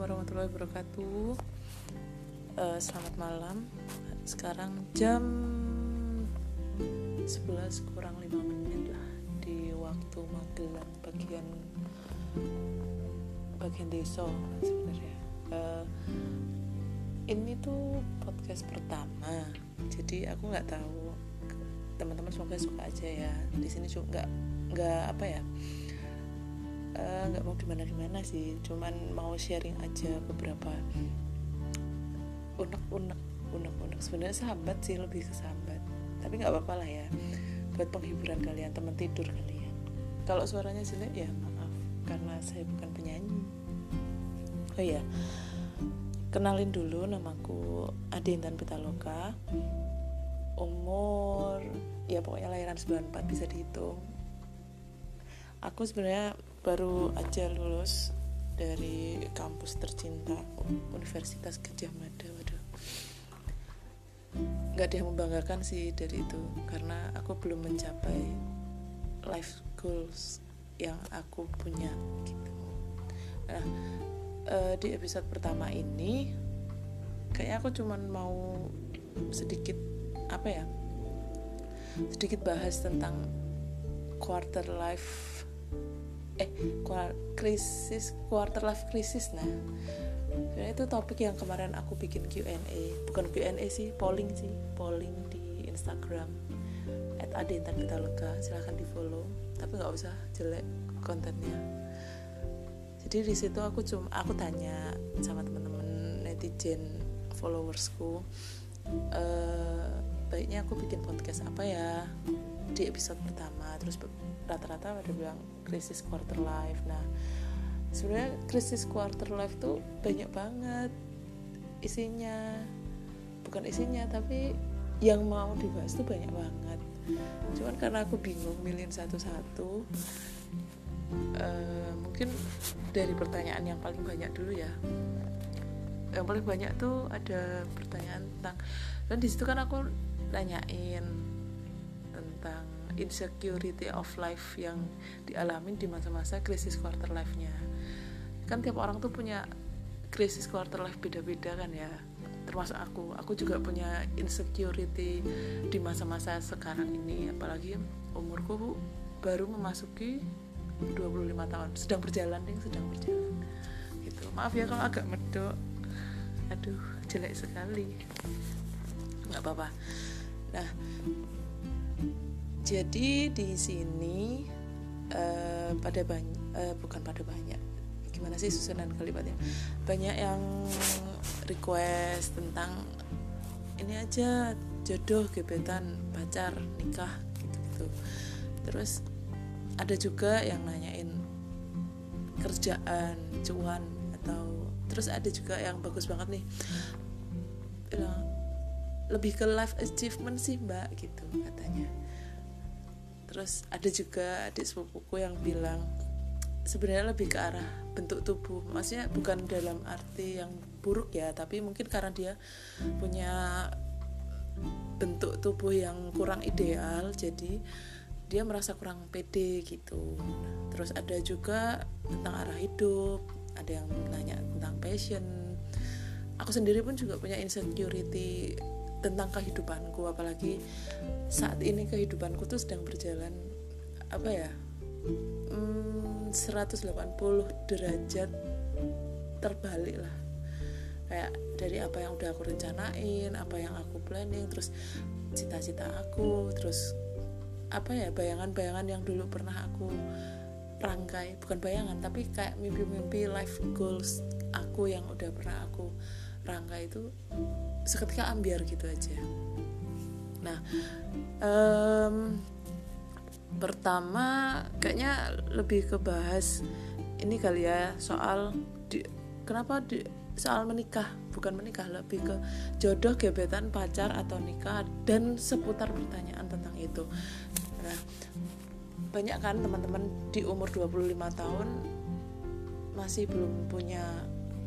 warahmatullahi wabarakatuh. Uh, selamat malam. Sekarang jam 11 kurang 5 menit lah di waktu Magelang bagian bagian desa sebenarnya. Uh, ini tuh podcast pertama, jadi aku nggak tahu teman-teman semoga suka aja ya. Di sini juga nggak apa ya nggak uh, mau gimana gimana sih cuman mau sharing aja beberapa unek-unek unek-unek. Sebenarnya sahabat sih lebih ke sahabat. Tapi nggak apa-apa lah ya buat penghiburan kalian teman tidur kalian. Kalau suaranya jelek ya maaf karena saya bukan penyanyi. Oh ya kenalin dulu namaku Ade Intan Pitaloka. Umur ya pokoknya lahiran 94 bisa dihitung. Aku sebenarnya baru aja lulus dari kampus tercinta Universitas Gajah Mada waduh. Nggak ada yang membanggakan sih dari itu karena aku belum mencapai life goals yang aku punya gitu. Nah uh, di episode pertama ini kayaknya aku cuman mau sedikit apa ya sedikit bahas tentang quarter life eh krisis quarter life crisis nah. Sebenarnya itu topik yang kemarin aku bikin Q&A bukan Q&A sih polling sih. Polling di Instagram. At adentan lega. Silahkan di follow tapi nggak usah jelek kontennya. Jadi di situ aku cuma aku tanya sama teman-teman netizen followersku uh, baiknya aku bikin podcast apa ya? Di episode pertama. Terus rata-rata pada bilang krisis quarter life. Nah sebenarnya krisis quarter life tuh banyak banget isinya. Bukan isinya tapi yang mau dibahas tuh banyak banget. Cuman karena aku bingung milihin satu-satu uh, mungkin dari pertanyaan yang paling banyak dulu ya. Yang paling banyak tuh ada pertanyaan tentang dan di situ kan aku nanyain tentang insecurity of life yang dialami di masa-masa krisis quarter life-nya. Kan tiap orang tuh punya krisis quarter life beda-beda kan ya. Termasuk aku. Aku juga punya insecurity di masa-masa sekarang ini. Apalagi umurku baru memasuki 25 tahun. Sedang berjalan deh sedang berjalan. Gitu. Maaf ya kalau agak medok. Aduh jelek sekali. Nggak apa-apa. Nah jadi di sini uh, pada banyak uh, bukan pada banyak. Gimana sih susunan kalimatnya? Banyak yang request tentang ini aja jodoh gebetan pacar nikah gitu gitu terus ada juga yang nanyain kerjaan cuan atau terus ada juga yang bagus banget nih. Lebih ke life achievement sih mbak gitu katanya terus ada juga adik sepupuku yang bilang sebenarnya lebih ke arah bentuk tubuh. Maksudnya bukan dalam arti yang buruk ya tapi mungkin karena dia punya bentuk tubuh yang kurang ideal jadi dia merasa kurang pede gitu. Terus ada juga tentang arah hidup ada yang nanya tentang passion. Aku sendiri pun juga punya insecurity tentang kehidupanku apalagi saat ini kehidupanku tuh sedang berjalan apa ya hmm, 180 derajat terbalik lah. Kayak dari apa yang udah aku rencanain apa yang aku planning terus cita-cita aku terus apa ya bayangan-bayangan yang dulu pernah aku rangkai. Bukan bayangan tapi kayak mimpi-mimpi life goals aku yang udah pernah aku rangkai itu seketika ambiar gitu aja. Nah um, pertama kayaknya lebih ke bahas ini kali ya soal di, kenapa di, soal menikah bukan menikah lebih ke jodoh gebetan pacar atau nikah dan seputar pertanyaan tentang itu. Nah banyak kan teman-teman di umur 25 tahun masih belum punya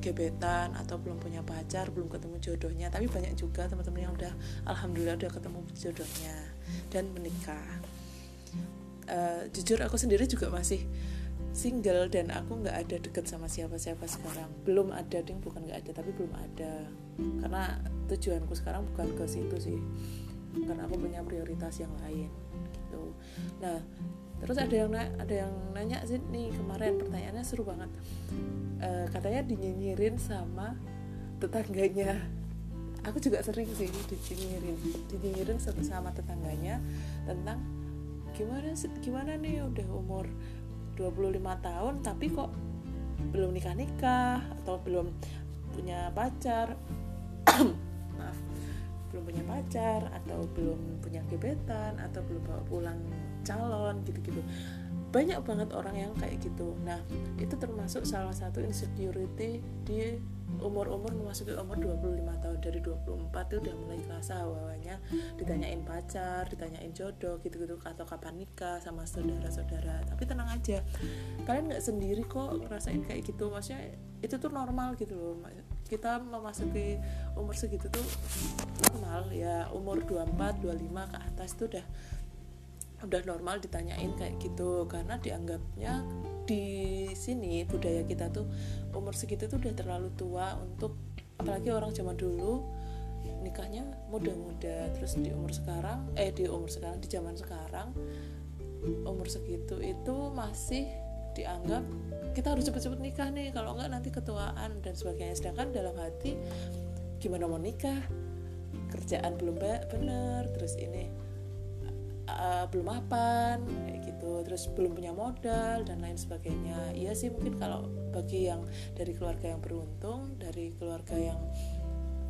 gebetan atau belum punya pacar belum ketemu jodohnya. Tapi banyak juga teman-teman yang udah alhamdulillah udah ketemu jodohnya dan menikah. Uh, jujur aku sendiri juga masih single dan aku nggak ada deket sama siapa-siapa sekarang. Belum ada ding bukan nggak ada tapi belum ada. Karena tujuanku sekarang bukan ke situ sih. Karena aku punya prioritas yang lain gitu. Nah terus ada yang ada yang nanya sih nih kemarin pertanyaannya seru banget. E, katanya dinyinyirin sama tetangganya. Aku juga sering sih dinyinyirin dinyinyirin sama tetangganya tentang gimana gimana nih udah umur 25 tahun tapi kok belum nikah-nikah atau belum punya pacar. Maaf belum punya pacar atau belum punya gebetan atau belum bawa pulang calon gitu-gitu. Banyak banget orang yang kayak gitu. Nah itu termasuk salah satu insecurity di umur-umur memasuki umur 25 tahun. Dari 24 itu udah mulai kerasa awalnya ditanyain pacar, ditanyain jodoh gitu-gitu. Atau kapan nikah sama saudara-saudara. Tapi tenang aja, kalian nggak sendiri kok ngerasain kayak gitu. Maksudnya itu tuh normal gitu loh. Kita memasuki umur segitu tuh normal. Ya umur 24, 25 ke atas tuh udah udah normal ditanyain kayak gitu. Karena dianggapnya di sini budaya kita tuh umur segitu tuh udah terlalu tua untuk apalagi orang zaman dulu nikahnya muda-muda. Terus di umur sekarang eh di umur sekarang di zaman sekarang umur segitu itu masih dianggap kita harus cepet-cepet nikah nih. Kalau enggak nanti ketuaan dan sebagainya. Sedangkan dalam hati gimana mau nikah? Kerjaan belum bener. Terus ini uh, belum mapan kayak gitu. Terus belum punya modal dan lain sebagainya. Iya sih mungkin kalau bagi yang dari keluarga yang beruntung dari keluarga yang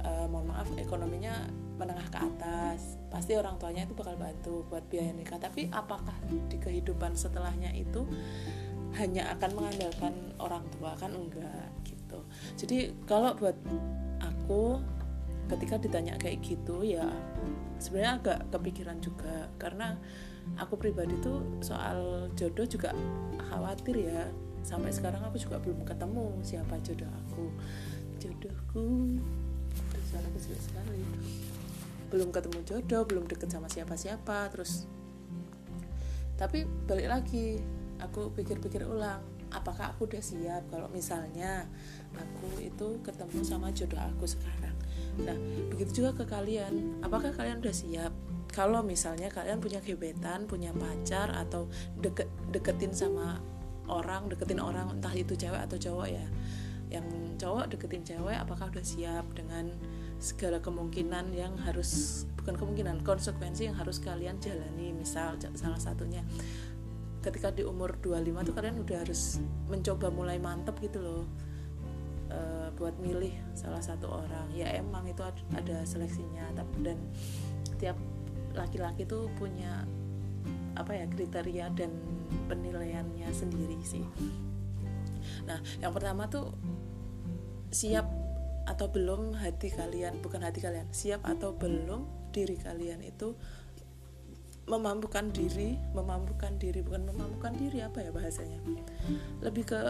uh, mohon maaf ekonominya menengah ke atas pasti orang tuanya itu bakal bantu buat biaya nikah. Tapi apakah di kehidupan setelahnya itu hanya akan mengandalkan orang tua? Kan enggak gitu. Jadi kalau buat aku ketika ditanya kayak gitu ya sebenarnya agak kepikiran juga karena aku pribadi tuh soal jodoh juga khawatir ya. Sampai sekarang aku juga belum ketemu siapa jodoh aku. Jodohku suara kecil sekali. Belum ketemu jodoh belum deket sama siapa-siapa terus tapi balik lagi aku pikir-pikir ulang apakah aku udah siap kalau misalnya aku itu ketemu sama jodoh aku sekarang nah begitu juga ke kalian. Apakah kalian udah siap? Kalau misalnya kalian punya gebetan punya pacar atau deket deketin sama orang deketin orang entah itu cewek atau cowok ya yang cowok deketin cewek apakah udah siap dengan segala kemungkinan yang harus bukan kemungkinan konsekuensi yang harus kalian jalani? Misal salah satunya ketika di umur 25 tuh kalian udah harus mencoba mulai mantep gitu loh e, buat milih salah satu orang ya emang itu ada seleksinya dan tiap laki-laki tuh punya apa ya kriteria dan penilaiannya sendiri sih. Nah, yang pertama tuh siap atau belum hati kalian, bukan hati kalian, siap atau belum diri kalian itu memampukan diri, memampukan diri, bukan memampukan diri apa ya bahasanya? Lebih ke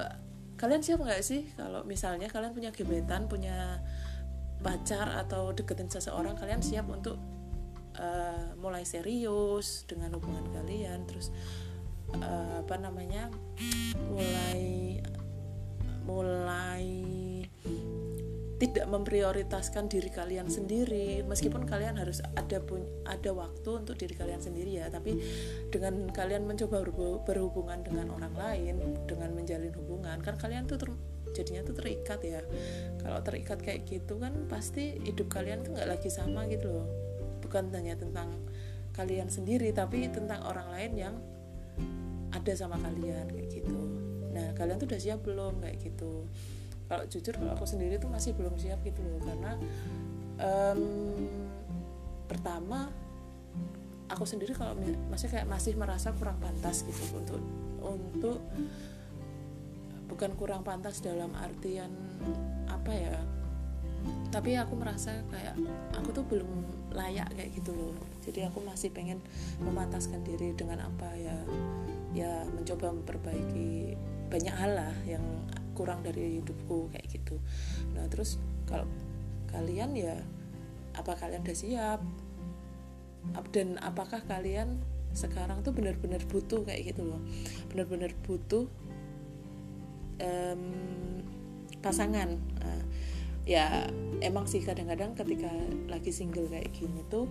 kalian siap nggak sih kalau misalnya kalian punya gebetan, punya pacar atau deketin seseorang, kalian siap untuk uh, mulai serius dengan hubungan kalian terus uh, apa namanya mulai mulai tidak memprioritaskan diri kalian sendiri. Meskipun kalian harus ada pun ada waktu untuk diri kalian sendiri ya tapi dengan kalian mencoba berhubungan dengan orang lain dengan menjalin hubungan kan kalian tuh ter, jadinya tuh terikat ya. Kalau terikat kayak gitu kan pasti hidup kalian tuh nggak lagi sama gitu loh. Bukan hanya tentang kalian sendiri tapi tentang orang lain yang ada sama kalian kayak gitu. Nah kalian tuh udah siap belum kayak gitu kalau jujur kalau aku sendiri tuh masih belum siap gitu loh karena um, pertama aku sendiri kalau masih kayak masih merasa kurang pantas gitu untuk untuk bukan kurang pantas dalam artian apa ya tapi aku merasa kayak aku tuh belum layak kayak gitu loh. Jadi aku masih pengen memantaskan diri dengan apa ya ya mencoba memperbaiki banyak hal lah yang kurang dari hidupku kayak gitu. Nah terus kalau kalian ya apa kalian udah siap? Dan apakah kalian sekarang tuh benar-benar butuh kayak gitu loh. Benar-benar butuh um, pasangan. Uh, ya emang sih kadang-kadang ketika lagi single kayak gini tuh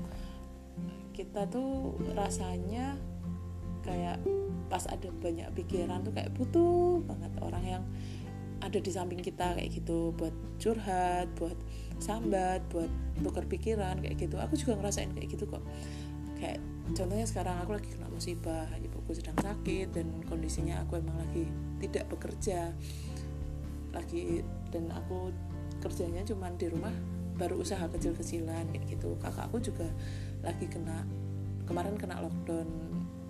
kita tuh rasanya kayak pas ada banyak pikiran tuh kayak butuh banget orang yang ada di samping kita kayak gitu buat curhat buat sambat buat tukar pikiran kayak gitu. Aku juga ngerasain kayak gitu kok. Kayak contohnya sekarang aku lagi kena musibah ibuku sedang sakit dan kondisinya aku emang lagi tidak bekerja lagi. Dan aku kerjanya cuma di rumah baru usaha kecil-kecilan kayak gitu. Kakakku juga lagi kena kemarin kena lockdown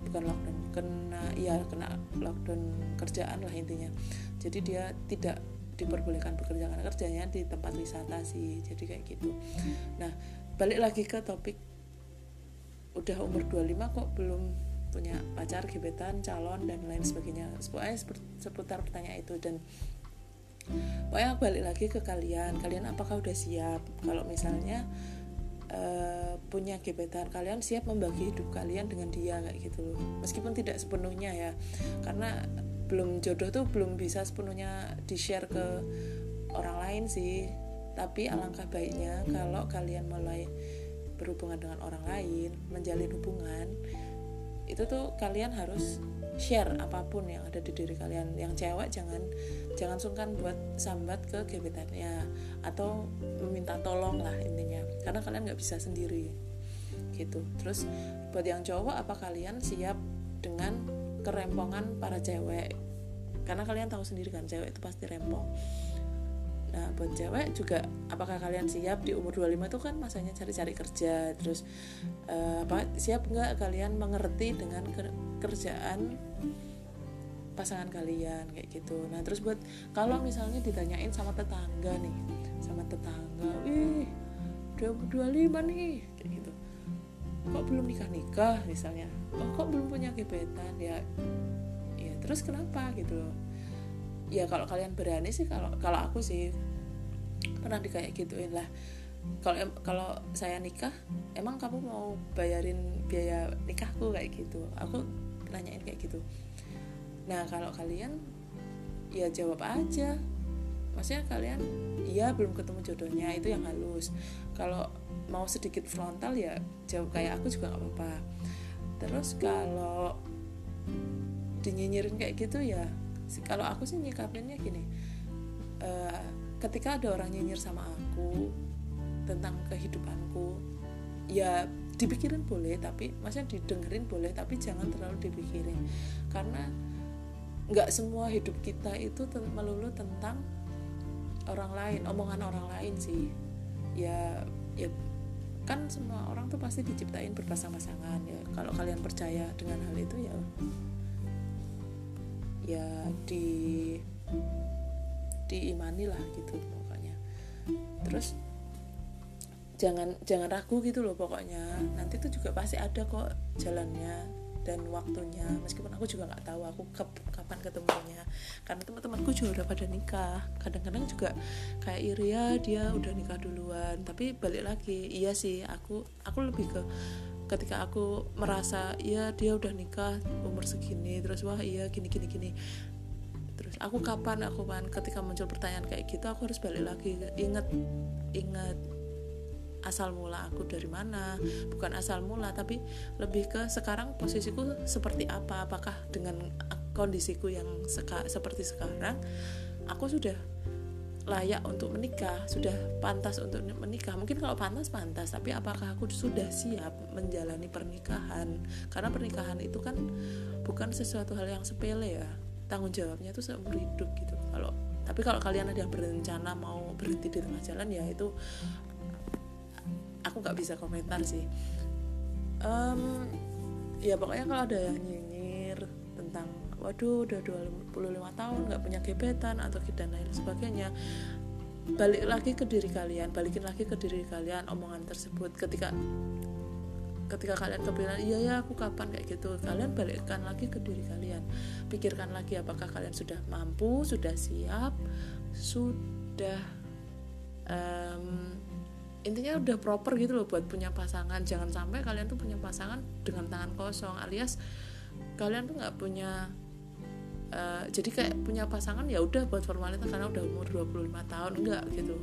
bukan lockdown kena ya kena lockdown kerjaan lah intinya. Jadi dia tidak diperbolehkan bekerja karena kerjanya di tempat wisata sih jadi kayak gitu. Nah balik lagi ke topik udah umur 25 kok belum punya pacar gebetan calon dan lain sebagainya. Pokoknya seputar pertanyaan itu dan pokoknya balik lagi ke kalian. Kalian apakah udah siap? Kalau misalnya uh, punya gebetan kalian siap membagi hidup kalian dengan dia kayak gitu loh. Meskipun tidak sepenuhnya ya karena belum jodoh tuh belum bisa sepenuhnya di share ke orang lain sih. Tapi alangkah baiknya kalau kalian mulai berhubungan dengan orang lain menjalin hubungan itu tuh kalian harus share apa pun yang ada di diri kalian. Yang cewek jangan jangan sungkan buat sambat ke gebetannya atau meminta tolong lah intinya. Karena kalian nggak bisa sendiri gitu. Terus buat yang cowok apa kalian siap dengan kerempongan para cewek? Karena kalian tahu sendiri kan cewek itu pasti rempong. Nah, buat cewek juga apakah kalian siap di umur 25 itu kan masanya cari-cari kerja, terus uh, apa siap nggak kalian mengerti dengan kerjaan pasangan kalian kayak gitu. Nah, terus buat kalau misalnya ditanyain sama tetangga nih, sama tetangga, "Ih, udah umur 25 nih." kayak gitu. Kok belum nikah-nikah misalnya? Oh, kok belum punya gebetan? Ya ya terus kenapa gitu ya kalau kalian berani sih kalau kalau aku sih pernah di kayak gituin lah kalau kalau saya nikah emang kamu mau bayarin biaya nikahku kayak gitu aku nanyain kayak gitu. Nah kalau kalian ya jawab aja. Maksudnya kalian iya belum ketemu jodohnya itu yang halus. Kalau mau sedikit frontal ya jawab kayak aku juga nggak apa-apa. Terus kalau dinyinyirin kayak gitu ya kalau aku sih nyikapinnya gini uh, ketika ada orang nyinyir sama aku tentang kehidupanku ya dipikirin boleh tapi maksudnya didengerin boleh tapi jangan terlalu dipikirin. Karena nggak semua hidup kita itu melulu tentang orang lain omongan orang lain sih. Ya ya kan semua orang tuh pasti diciptain berpasang-pasangan ya kalau kalian percaya dengan hal itu ya ya di diimani lah gitu pokoknya. Terus jangan jangan ragu gitu loh pokoknya. Nanti tuh juga pasti ada kok jalannya dan waktunya. Meskipun aku juga nggak tahu aku ke, kapan ketemunya. Karena teman-temanku juga udah pada nikah. Kadang-kadang juga kayak Iria dia udah nikah duluan. Tapi balik lagi iya sih aku aku lebih ke ketika aku merasa ya dia udah nikah umur segini terus wah iya gini gini gini. Terus aku kapan aku kan ketika muncul pertanyaan kayak gitu aku harus balik lagi. Inget inget asal mula aku dari mana bukan asal mula tapi lebih ke sekarang posisiku seperti apa apakah dengan kondisiku yang seka, seperti sekarang aku sudah layak untuk menikah, sudah pantas untuk menikah. Mungkin kalau pantas pantas, tapi apakah aku sudah siap menjalani pernikahan? Karena pernikahan itu kan bukan sesuatu hal yang sepele ya. Tanggung jawabnya itu seumur hidup gitu. Kalau tapi kalau kalian ada berencana mau berhenti di tengah jalan ya itu aku nggak bisa komentar sih. Um, ya pokoknya kalau ada yang nyinyir tentang waduh udah 25 tahun nggak punya gebetan atau dan lain sebagainya balik lagi ke diri kalian balikin lagi ke diri kalian omongan tersebut. Ketika ketika kalian kepikiran iya ya aku kapan? kayak gitu. Kalian balikkan lagi ke diri kalian. Pikirkan lagi apakah kalian sudah mampu sudah siap sudah um, intinya udah proper gitu loh buat punya pasangan. Jangan sampai kalian tuh punya pasangan dengan tangan kosong alias kalian tuh nggak punya uh, jadi kayak punya pasangan ya udah buat formalitas karena udah umur 25 tahun enggak gitu.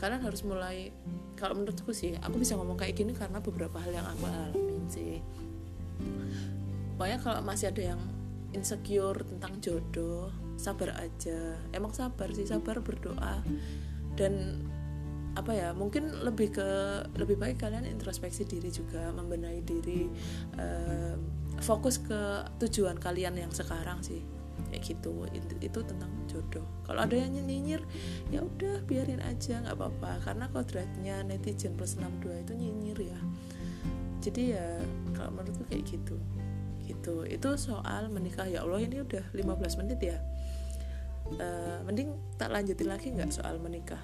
Kalian harus mulai kalau menurutku sih aku bisa ngomong kayak gini karena beberapa hal yang aku alamin sih. Pokoknya kalau masih ada yang insecure tentang jodoh sabar aja. Emang sabar sih sabar berdoa. Dan apa ya mungkin lebih ke lebih baik kalian introspeksi diri juga membenahi diri uh, fokus ke tujuan kalian yang sekarang sih. Kayak gitu. Itu, itu tentang jodoh. Kalau ada yang nyinyir ya udah biarin aja nggak apa-apa. Karena kodratnya netizen plus 62 itu nyinyir ya. Jadi ya kalau menurutku kayak gitu. Gitu. Itu soal menikah. Ya Allah ini udah 15 menit ya. Uh, mending tak lanjutin lagi nggak soal menikah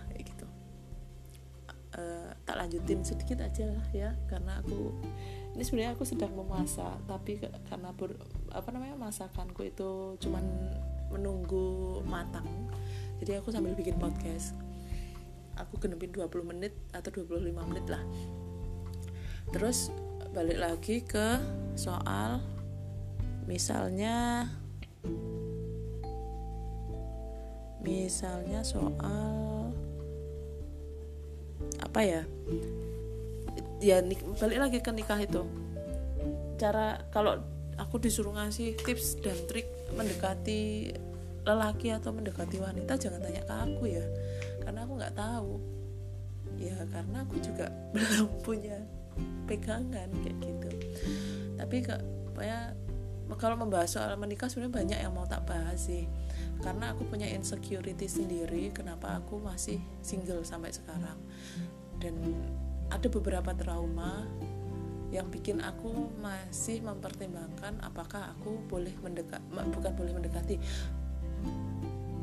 tak lanjutin sedikit aja lah ya karena aku ini sebenarnya aku sedang memasak tapi karena ber, apa namanya masakanku itu cuman menunggu matang. Jadi aku sambil bikin podcast. Aku genepin 20 menit atau 25 menit lah. Terus balik lagi ke soal misalnya misalnya soal apa ya? Ya balik lagi ke nikah itu. Cara kalau aku disuruh ngasih tips dan trik mendekati lelaki atau mendekati wanita jangan tanya ke aku ya. Karena aku nggak tahu. Ya karena aku juga belum punya pegangan kayak gitu. Tapi kak ya kalau membahas soal menikah sebenarnya banyak yang mau tak bahas sih. Karena aku punya insecurity sendiri kenapa aku masih single sampai sekarang dan ada beberapa trauma yang bikin aku masih mempertimbangkan apakah aku boleh mendekat bukan boleh mendekati.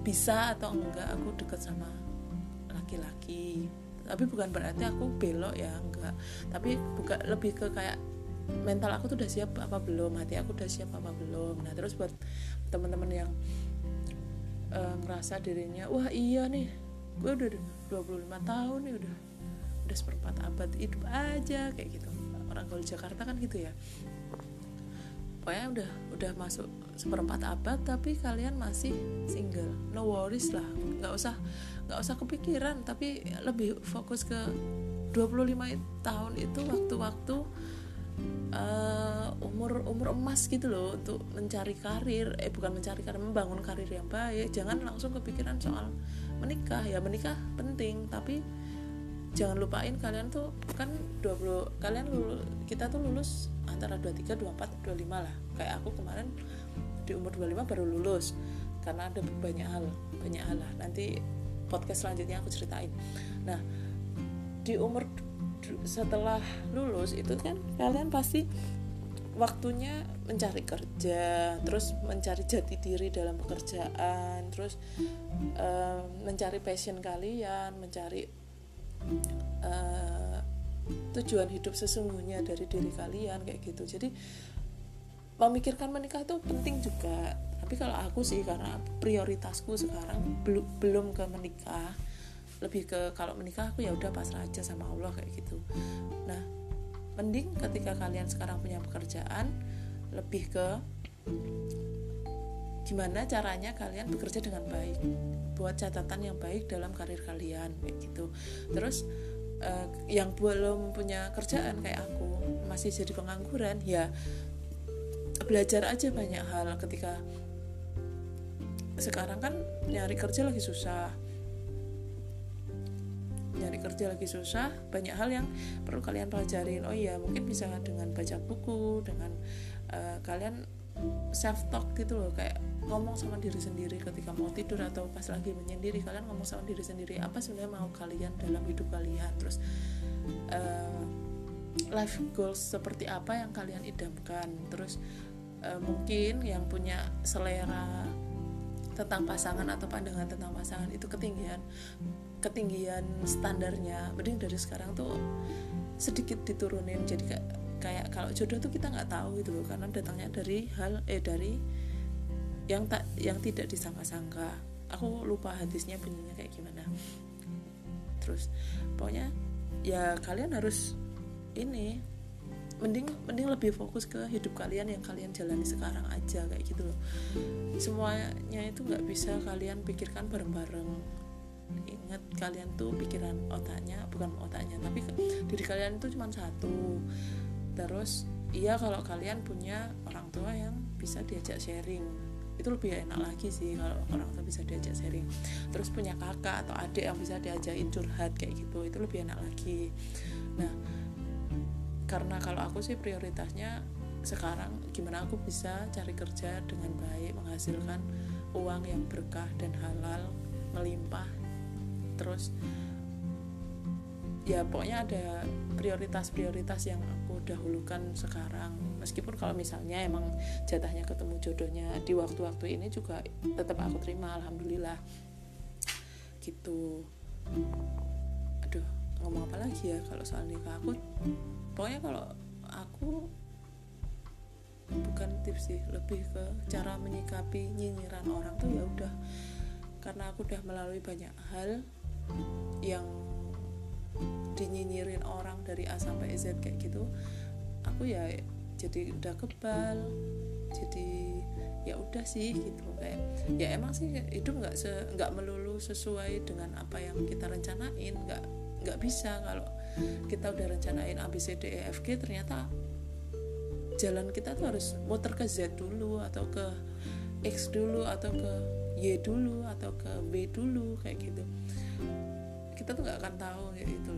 Bisa atau enggak aku dekat sama laki-laki. Tapi bukan berarti aku belok ya enggak. Tapi bukan lebih ke kayak mental aku tuh udah siap apa belum hati aku udah siap apa belum. Nah terus buat teman-teman yang uh, ngerasa dirinya wah iya nih gue udah 25 tahun nih udah udah seperempat abad hidup aja kayak gitu. Orang kalau Jakarta kan gitu ya. Pokoknya udah udah masuk seperempat abad tapi kalian masih single. No worries lah. Nggak usah nggak usah kepikiran tapi lebih fokus ke 25 tahun itu waktu-waktu uh, umur umur emas gitu loh untuk mencari karir. Eh bukan mencari karir membangun karir yang baik. Jangan langsung kepikiran soal menikah. Ya menikah penting tapi jangan lupain kalian tuh kan 20 kalian lulus, kita tuh lulus antara 23, 24, 25 lah. Kayak aku kemarin di umur 25 baru lulus karena ada banyak hal banyak hal lah. Nanti podcast selanjutnya aku ceritain. Nah di umur setelah lulus itu kan kalian pasti waktunya mencari kerja, terus mencari jati diri dalam pekerjaan, terus uh, mencari passion kalian, mencari uh, tujuan hidup sesungguhnya dari diri kalian kayak gitu. Jadi memikirkan menikah itu penting juga. Tapi kalau aku sih karena prioritasku sekarang belum belum ke menikah lebih ke kalau menikah aku ya udah pasrah aja sama Allah kayak gitu nah mending ketika kalian sekarang punya pekerjaan lebih ke gimana caranya kalian bekerja dengan baik buat catatan yang baik dalam karir kalian kayak gitu. Terus uh, yang belum punya kerjaan kayak aku masih jadi pengangguran ya belajar aja banyak hal. Ketika sekarang kan nyari kerja lagi susah. Nyari kerja lagi susah banyak hal yang perlu kalian pelajarin. Oh iya mungkin bisa dengan baca buku dengan uh, kalian self talk gitu loh kayak ngomong sama diri sendiri ketika mau tidur atau pas lagi menyendiri kalian ngomong sama diri sendiri apa sebenarnya mau kalian dalam hidup kalian? Terus uh, life goals seperti apa yang kalian idamkan? Terus uh, mungkin yang punya selera tentang pasangan atau pandangan tentang pasangan itu ketinggian ketinggian standarnya. Mending dari sekarang tuh sedikit diturunin jadi kayak kayak kalau jodoh tuh kita nggak tahu gitu loh karena datangnya dari hal eh dari yang tak yang tidak disangka-sangka. Aku lupa hadisnya bunyinya kayak gimana. Terus pokoknya ya kalian harus ini mending mending lebih fokus ke hidup kalian yang kalian jalani sekarang aja kayak gitu loh. Semuanya itu nggak bisa kalian pikirkan bareng-bareng. Ingat kalian tuh pikiran otaknya bukan otaknya tapi diri kalian itu cuma satu terus iya kalau kalian punya orang tua yang bisa diajak sharing. Itu lebih enak lagi sih kalau orang tua bisa diajak sharing. Terus punya kakak atau adik yang bisa diajakin curhat kayak gitu itu lebih enak lagi. Nah karena kalau aku sih prioritasnya sekarang gimana aku bisa cari kerja dengan baik menghasilkan uang yang berkah dan halal melimpah terus ya pokoknya ada prioritas-prioritas yang aku dahulukan sekarang. Meskipun kalau misalnya emang jatahnya ketemu jodohnya di waktu-waktu ini juga tetap aku terima alhamdulillah. Gitu. Aduh ngomong apa lagi ya kalau soal nikah? Aku pokoknya kalau aku bukan tips sih lebih ke cara menyikapi nyinyiran orang tuh ya udah. Karena aku udah melalui banyak hal yang dinyinyirin orang dari A sampai Z kayak gitu aku ya jadi udah kebal jadi ya udah sih gitu kayak ya emang sih hidup nggak se nggak melulu sesuai dengan apa yang kita rencanain nggak nggak bisa kalau kita udah rencanain A B C D E F G ternyata jalan kita tuh harus muter ke Z dulu atau ke X dulu atau ke Y dulu atau ke B dulu kayak gitu kita tuh nggak akan tahu kayak gitu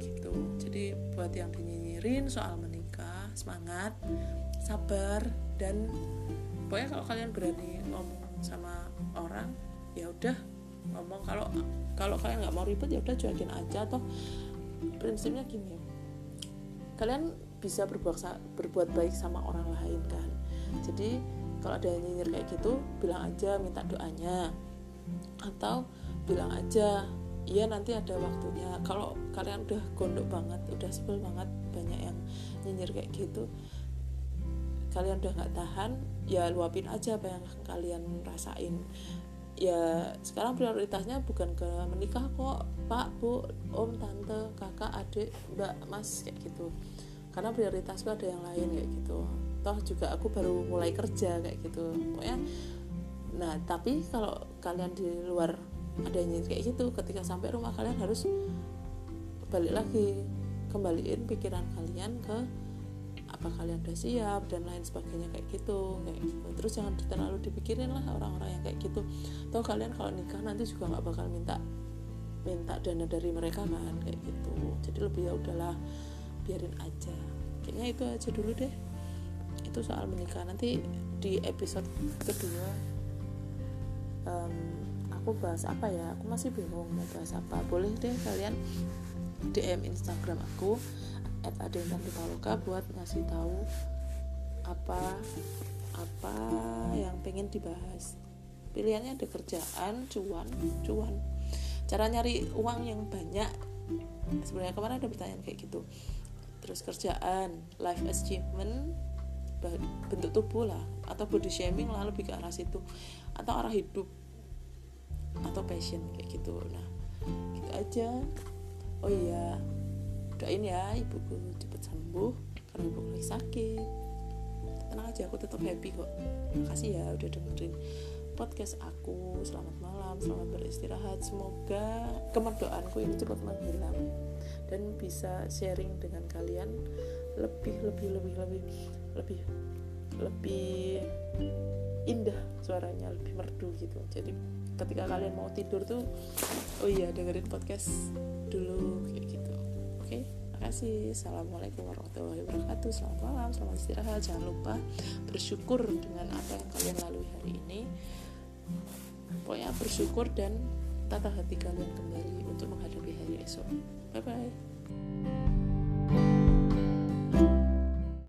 gitu. Jadi buat yang dinyinyirin soal menikah semangat sabar dan pokoknya kalau kalian berani ngomong sama orang ya udah ngomong. Kalau kalau kalian nggak mau ribet ya udah cuekin aja. Atau prinsipnya gini kalian bisa berbuat berbuat baik sama orang lain kan? Jadi kalau ada yang nyinyir kayak gitu bilang aja minta doanya. Atau bilang aja iya nanti ada waktunya. Kalau kalian udah gondok banget udah sebel banget banyak yang nyinyir kayak gitu kalian udah nggak tahan ya luapin aja apa yang kalian rasain. Ya sekarang prioritasnya bukan ke menikah kok pak bu om tante kakak adik mbak mas kayak gitu. Karena prioritasku ada yang lain kayak gitu. Toh juga aku baru mulai kerja kayak gitu. Pokoknya nah tapi kalau kalian di luar adanya kayak gitu. Ketika sampai rumah kalian harus balik lagi kembaliin pikiran kalian ke apa kalian udah siap dan lain sebagainya kayak gitu kayak gitu. Terus jangan terlalu dipikirin lah orang-orang yang kayak gitu. Toh kalian kalau nikah nanti juga nggak bakal minta minta dana dari mereka kan kayak gitu. Jadi lebih ya udahlah biarin aja. Kayaknya itu aja dulu deh. Itu soal menikah. Nanti di episode kedua um, aku bahas apa ya? Aku masih bingung mau bahas apa. Boleh deh kalian DM Instagram aku at Adentan Paloka buat ngasih tahu apa apa yang pengen dibahas. Pilihannya ada kerjaan cuan cuan. Cara nyari uang yang banyak. Sebenarnya kemarin ada pertanyaan kayak gitu. Terus kerjaan life achievement bentuk tubuh lah atau body shaming lah lebih ke arah situ. Atau arah hidup atau passion kayak gitu. Nah gitu aja. Oh iya doain ya ibuku cepet sembuh karena ibuku lagi sakit. Tenang aja aku tetap happy kok. Makasih ya udah dengerin podcast aku. Selamat malam selamat beristirahat. Semoga kemerdoanku ini cepat menghilang dan bisa sharing dengan kalian lebih lebih lebih lebih lebih lebih indah suaranya lebih merdu gitu. Jadi ketika kalian mau tidur tuh oh iya dengerin podcast dulu kayak gitu Oke, makasih. Assalamualaikum warahmatullahi wabarakatuh. Selamat malam, selamat istirahat. Jangan lupa bersyukur dengan apa yang kalian lalui hari ini. Pokoknya bersyukur dan tata hati kalian kembali untuk menghadapi hari esok. Bye bye.